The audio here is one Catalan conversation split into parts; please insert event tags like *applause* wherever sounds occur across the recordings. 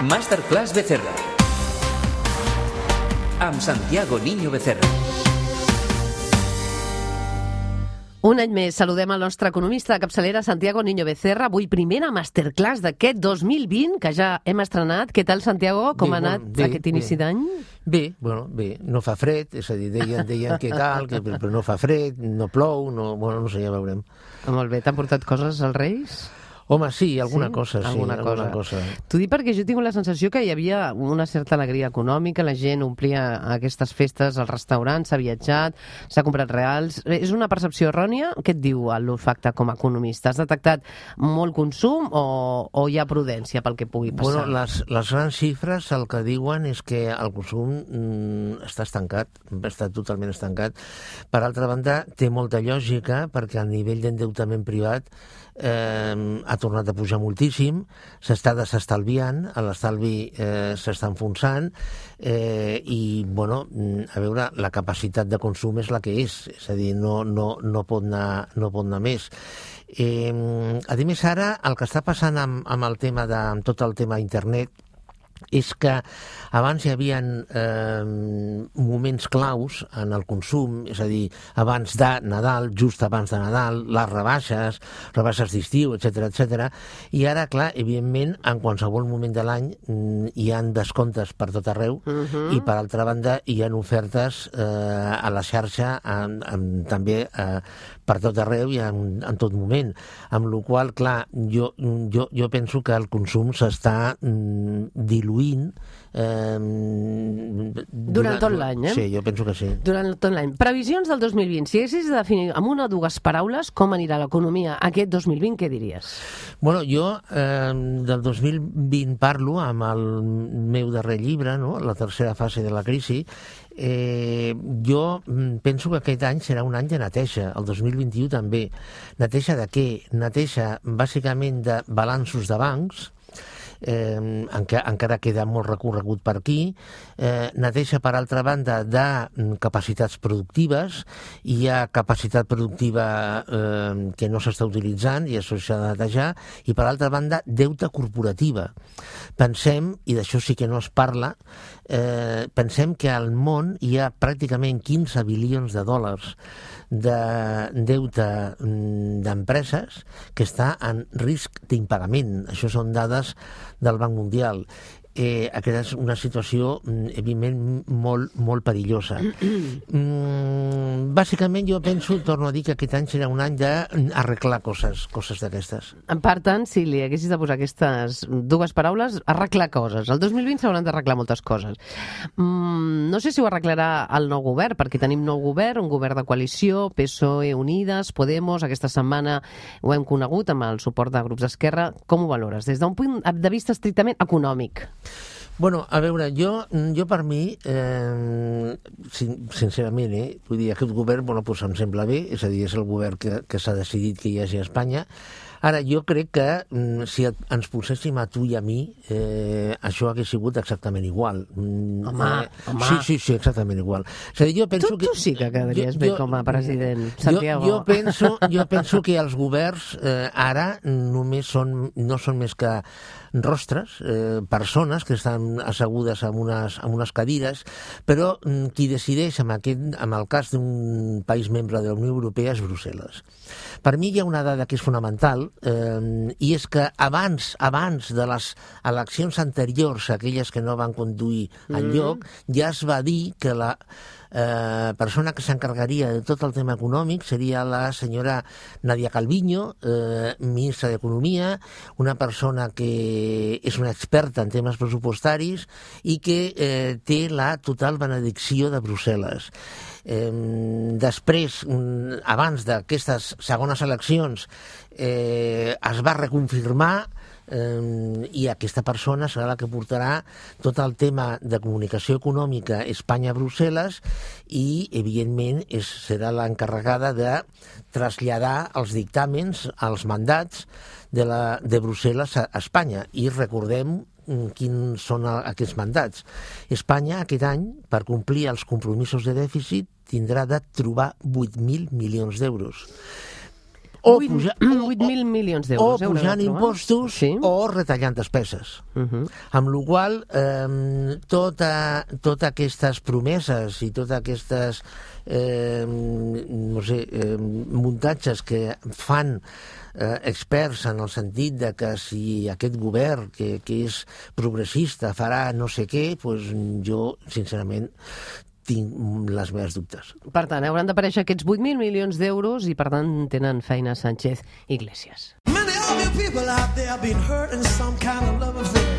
Masterclass Becerra. Amb Santiago Niño Becerra. Un any més saludem el nostre economista de capçalera, Santiago Niño Becerra. Avui primera masterclass d'aquest 2020, que ja hem estrenat. Què tal, Santiago? Com Bé, ha anat bé, aquest inici d'any? Bé, bueno, bé, no fa fred, és a dir, deien, deien que tal, que, però no fa fred, no plou, no, bueno, no sé, ja veurem. Molt bé, t'han portat coses als Reis? Home, sí, alguna Sí? cosa, sí, Alguna alguna, cosa. cosa. T'ho dic perquè jo tinc la sensació que hi havia una certa alegria econòmica, la gent omplia aquestes festes als restaurants, s'ha viatjat, s'ha comprat reals. És una percepció errònia? Què et diu l'olfacte com a economista? Has detectat molt consum o, o hi ha prudència pel que pugui passar? Bueno, les, les grans xifres el que diuen és que el consum mm, està estancat, està totalment estancat. Per altra banda, té molta lògica perquè el nivell d'endeutament privat eh, ha tornat a pujar moltíssim, s'està desestalviant, l'estalvi eh, s'està enfonsant eh, i, bueno, mm, a veure, la capacitat de consum és la que és, és a dir, no, no, no, pot, anar, no pot anar més. Eh, a més, ara el que està passant amb, amb el tema de, amb tot el tema internet és que abans hi havia eh, moments claus en el consum, és a dir, abans de Nadal, just abans de Nadal, les rebaixes, rebaixes d'estiu, etc etc. i ara, clar, evidentment, en qualsevol moment de l'any mm, hi han descomptes per tot arreu Uh -huh. i, per altra banda, hi han ofertes eh, a la xarxa en, en, també eh, per tot arreu i en, en tot moment. Amb la qual clar, jo, jo, jo penso que el consum s'està mm, diluint eh, Durant tot l'any, eh? Sí, jo penso que sí. Durant tot l'any. Previsions del 2020. Si haguessis de definir amb una o dues paraules com anirà l'economia aquest 2020, què diries? Bueno, jo eh, del 2020 parlo amb el meu darrer llibre, no? la tercera fase de la crisi, eh, jo mm, penso que aquest any serà un any de neteja, el 2021 també. Neteja de què? Neteja bàsicament de balanços de bancs, eh, enca, encara queda molt recorregut per aquí, eh, neteja, per altra banda, de mm, capacitats productives, hi ha capacitat productiva eh, que no s'està utilitzant i això s'ha de netejar, i per altra banda, deute corporativa. Pensem, i d'això sí que no es parla, eh, pensem que al món hi ha pràcticament 15 bilions de dòlars de deute mm, d'empreses que està en risc d'impagament. Això són dades del Banc Mundial. Eh, aquesta és una situació, mm, evidentment, molt, molt perillosa. *clears throat* Mm, bàsicament, jo penso, torno a dir, que aquest any serà un any d'arreglar coses, coses d'aquestes. Per tant, si li haguessis de posar aquestes dues paraules, arreglar coses. El 2020 s'hauran d'arreglar moltes coses. Mm, no sé si ho arreglarà el nou govern, perquè tenim nou govern, un govern de coalició, PSOE, Unides, Podemos, aquesta setmana ho hem conegut amb el suport de grups d'esquerra. Com ho valores? Des d'un punt de vista estrictament econòmic. Bueno, a veure, jo, jo per mi, eh, sin, sincerament, eh, vull dir, aquest govern, bueno, pues em sembla bé, és a dir, és el govern que, que s'ha decidit que hi hagi a Espanya. Ara, jo crec que mm, si ens poséssim a tu i a mi, eh, això hagués sigut exactament igual. Mm, Home, home. Sí, sí, sí, exactament igual. És a dir, jo penso Tu, que... tu sí que quedaries bé com a president, Santiago. Jo, jo, penso, jo penso que els governs eh, ara només són, no són més que rostres, eh, persones que estan assegudes en unes, en unes cadires, però mm, qui decideix en, aquest, en el cas d'un país membre de la Unió Europea és Brussel·les. Per mi hi ha una dada que és fonamental eh, i és que abans abans de les eleccions anteriors, aquelles que no van conduir al lloc, ja es va dir que la eh, persona que s'encarregaria de tot el tema econòmic seria la senyora Nadia Calviño, eh, ministra d'Economia, una persona que és una experta en temes pressupostaris i que eh, té la total benedicció de Brussel·les. Eh, després, abans d'aquestes segones eleccions, eh, es va reconfirmar eh, i aquesta persona serà la que portarà tot el tema de comunicació econòmica Espanya-Brussel·les i, evidentment, és, serà l'encarregada de traslladar els dictàmens, els mandats de, la, de Brussel·les a Espanya. I recordem quins són aquests mandats. Espanya aquest any, per complir els compromisos de dèficit, tindrà de trobar 8.000 milions d'euros. O 8 puja- 8.000 milions o d'euros. eh, de pujant trobar. impostos Sí. o retallant despeses. Uh -huh. Amb la qual eh, tota, totes aquestes promeses i totes aquestes eh, no sé, eh, muntatges que fan eh, experts en el sentit de que si aquest govern que, que és progressista farà no sé què, pues jo, sincerament, tinc les meves dubtes. Per tant, hauran d'aparèixer aquests 8.000 milions d'euros i, per tant, tenen feina Sánchez Iglesias. Many of you people out there have been hurt in some kind of love affair.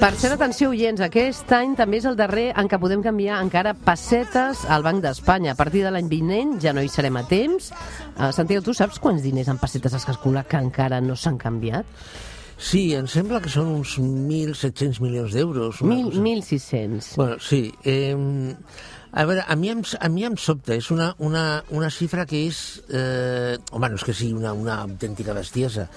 Per cert, atenció, oients, aquest any també és el darrer en què podem canviar encara pessetes al Banc d'Espanya. A partir de l'any vinent ja no hi serem a temps. Uh, Santiago, tu saps quants diners en pessetes es calcula que encara no s'han canviat? Sí, em sembla que són uns 1.700 milions d'euros. una Mil, cosa. 1.600. Bueno, sí. Eh, a veure, a mi em, a mi em sobta, és una, una, una xifra que és... Eh, home, no és que sigui una, una autèntica bestiesa,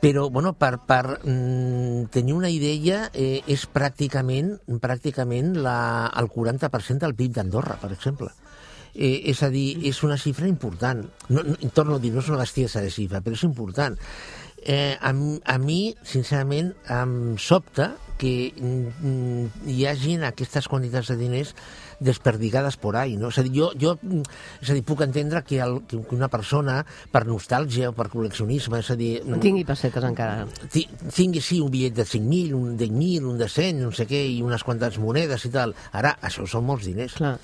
però, bueno, per, per mm, tenir una idea, eh, és pràcticament, pràcticament la, el 40% del PIB d'Andorra, per exemple. Eh, és a dir, és una xifra important. No, no, torno a dir, no és una bestiesa de xifra, però és important. Eh, a, a mi, sincerament, em sobta que hi hagin aquestes quantitats de diners desperdigades por ahí, no? És a dir, jo, jo mm, és a dir, puc entendre que, el, que una persona, per nostàlgia o per col·leccionisme, és a dir... mm, Tingui pessetes encara. ti- tingui, sí, un bitllet de 5.000, un de 1.000, un de 100, no sé què, i unes quantes monedes i tal. Ara, això són molts diners. Clar.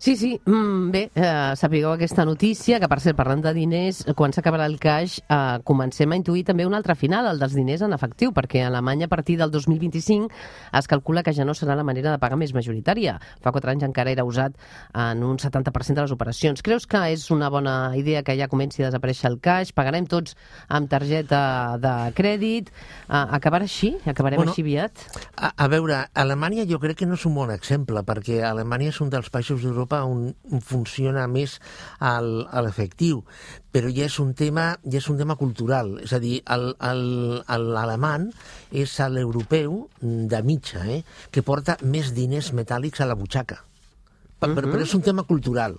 Sí, sí, mm, bé, eh, sapigueu aquesta notícia, que per cert, parlant de diners, quan s'acabarà el caix, eh, comencem a intuir també un altre final, el dels diners en efectiu, perquè a Alemanya a partir del 2025 es calcula que ja no serà la manera de pagar més majoritària. Fa quatre anys encara era usat en un 70% de les operacions. Creus que és una bona idea que ja comenci a desaparèixer el caix? Pagarem tots amb targeta de crèdit? Eh, acabarà així? Acabarem Bueno, així aviat? A, a veure, Alemanya jo crec que no és un bon exemple, perquè Alemanya és un dels països d'Europa on funciona més al- a l'efectiu, però ja és un tema ja és un tema cultural, és a dir, l'alemany és l'europeu de mitja, eh, que porta més diners metàl·lics a la butxaca. Però, però és un tema cultural.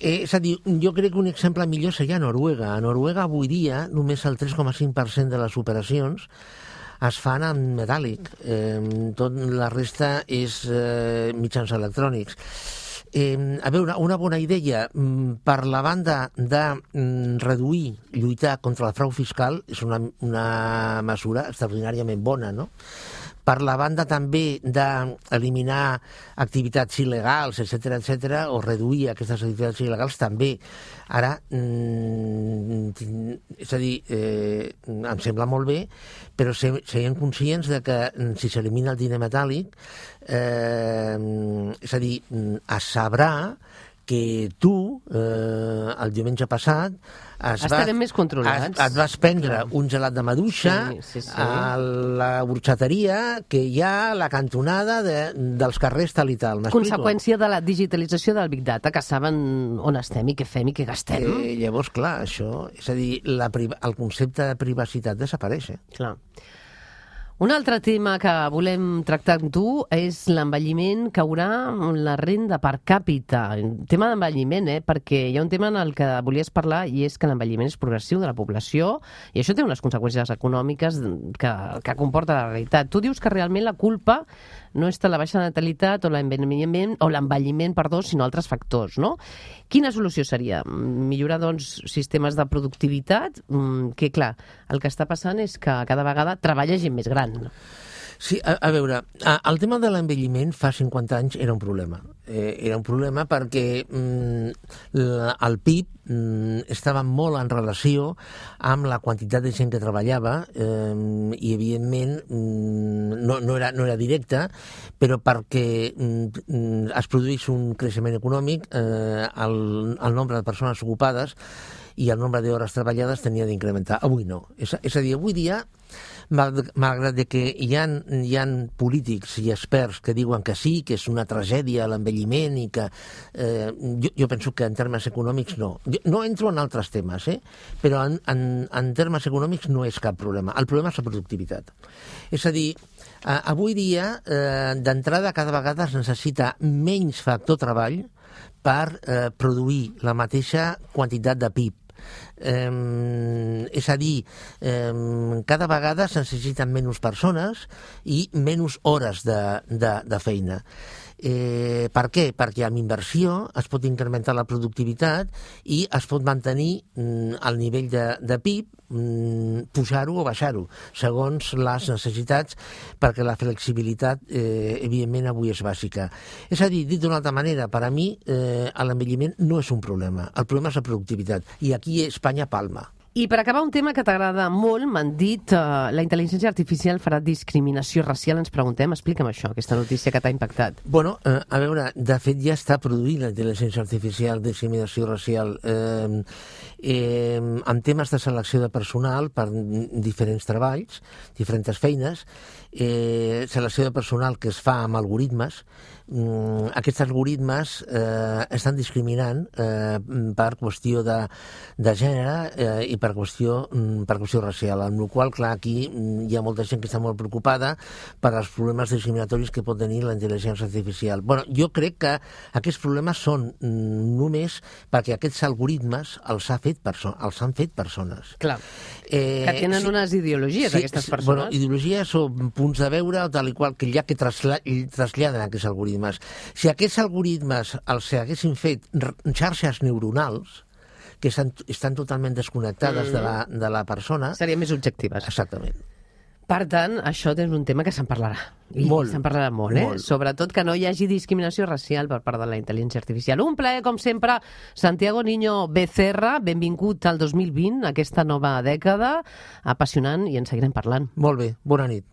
Eh, és a dir, jo crec que un exemple millor seria Noruega. A Noruega avui dia només el 3,5% de les operacions es fan en metàl·lic. Eh, tot la resta és eh, mitjans electrònics. Eh, a veure, una bona idea mm, per la banda de mm, reduir, lluitar contra el frau fiscal és una, una mesura extraordinàriament bona, no? per la banda també d'eliminar activitats il·legals, etc etc o reduir aquestes activitats il·legals també. Ara, mm, és a dir, eh, em sembla molt bé, però se- siguem conscients de que si s'elimina el diner metàl·lic, eh, és a dir, mm, es sabrà que tu, eh, el diumenge passat, es Estarem més controlats. Es, et vas prendre un gelat de maduixa Sí, sí, sí. a la burxateria que hi ha a la cantonada de, dels carrers tal i tal. Conseqüència de la digitalització del Big Data, que saben on estem i què fem i què gastem. Eh, llavors, clar, això... És a dir, la, el concepte de privacitat desapareix. Eh? Clar. Un altre tema que volem tractar amb tu és l'envelliment que haurà la renda per càpita. Tema d'envelliment, eh? perquè hi ha un tema en el que volies parlar i és que l'envelliment és progressiu de la població i això té unes conseqüències econòmiques que, que comporta la realitat. Tu dius que realment la culpa no tant la baixa natalitat o l'envelliment, o l'envelliment, perdó, sinó altres factors, no? Quina solució seria? Millorar, doncs, sistemes de productivitat? Mm, Que, clar, el que està passant és que cada vegada treballa gent més gran. Sí, a, a veure, el tema de l'envelliment fa 50 anys era un problema. Eh, era un problema perquè mm, la, el PIB mm, estava molt en relació amb la quantitat de gent que treballava eh, i, evidentment, mm, no, no, era, no era directe, però perquè mm, mm, es produís un creixement econòmic, eh, el, el nombre de persones ocupades i el nombre d'hores treballades tenia d'incrementar. Avui no. És, és a dir, avui dia mal- malgrat que hi ha, hi ha polítics i experts que diuen que sí, que és una tragèdia l'envelliment i que eh, jo, jo penso que en termes econòmics no. Jo no entro en altres temes, eh? però en, en, en termes econòmics no és cap problema. El problema és la productivitat. És a dir, avui dia, eh, d'entrada, cada vegada es necessita menys factor treball per eh, produir la mateixa quantitat de PIB. Eh, és a dir, eh, cada vegada se necessiten menys persones i menys hores de, de, de feina. Eh, per què? Perquè amb inversió es pot incrementar la productivitat i es pot mantenir mm, el nivell de, de PIB, mm, pujar-ho o baixar-ho, segons les necessitats, perquè la flexibilitat, eh, evidentment, avui és bàsica. És a dir, dit d'una altra manera, per a mi eh, l'envelliment no és un problema, el problema és la productivitat, i aquí Espanya palma. I per acabar, un tema que t'agrada molt, m'han dit, uh, la intel·ligència artificial farà discriminació racial. Ens preguntem, explica'm això, aquesta notícia que t'ha impactat. Bueno, eh, a veure, de fet ja està produint la intel·ligència artificial discriminació racial eh, eh, en temes de selecció de personal per diferents treballs, diferents feines, eh, selecció de personal que es fa amb algoritmes, mm, aquests algoritmes eh, estan discriminant eh, per qüestió de, de gènere eh, i per qüestió, mm, per qüestió racial, amb la qual clar, aquí mm, hi ha molta gent que està molt preocupada per als problemes discriminatoris que pot tenir la intel·ligència artificial. Bueno, jo crec que aquests problemes són mm, només perquè aquests algoritmes els, ha fet perso els han fet persones. Clar, Eh, que tenen unes ideologies, aquestes sí, persones. Bueno, ideologies o punts de veure tal i qual que ja que trasla traslladen aquests algoritmes. Si aquests algoritmes els haguessin fet xarxes neuronals, que estan, estan totalment desconnectades de, la, de la persona... Serien més objectives. Exactament. Per tant, això és un tema que se'n parlarà. I Molt. se'n parlarà molt, eh? Molt. Sobretot que no hi hagi discriminació racial per part de la intel·ligència artificial. Un plaer, com sempre, Santiago Niño Becerra, benvingut al 2020, aquesta nova dècada, apassionant, i en seguirem parlant. Molt bé, bona nit.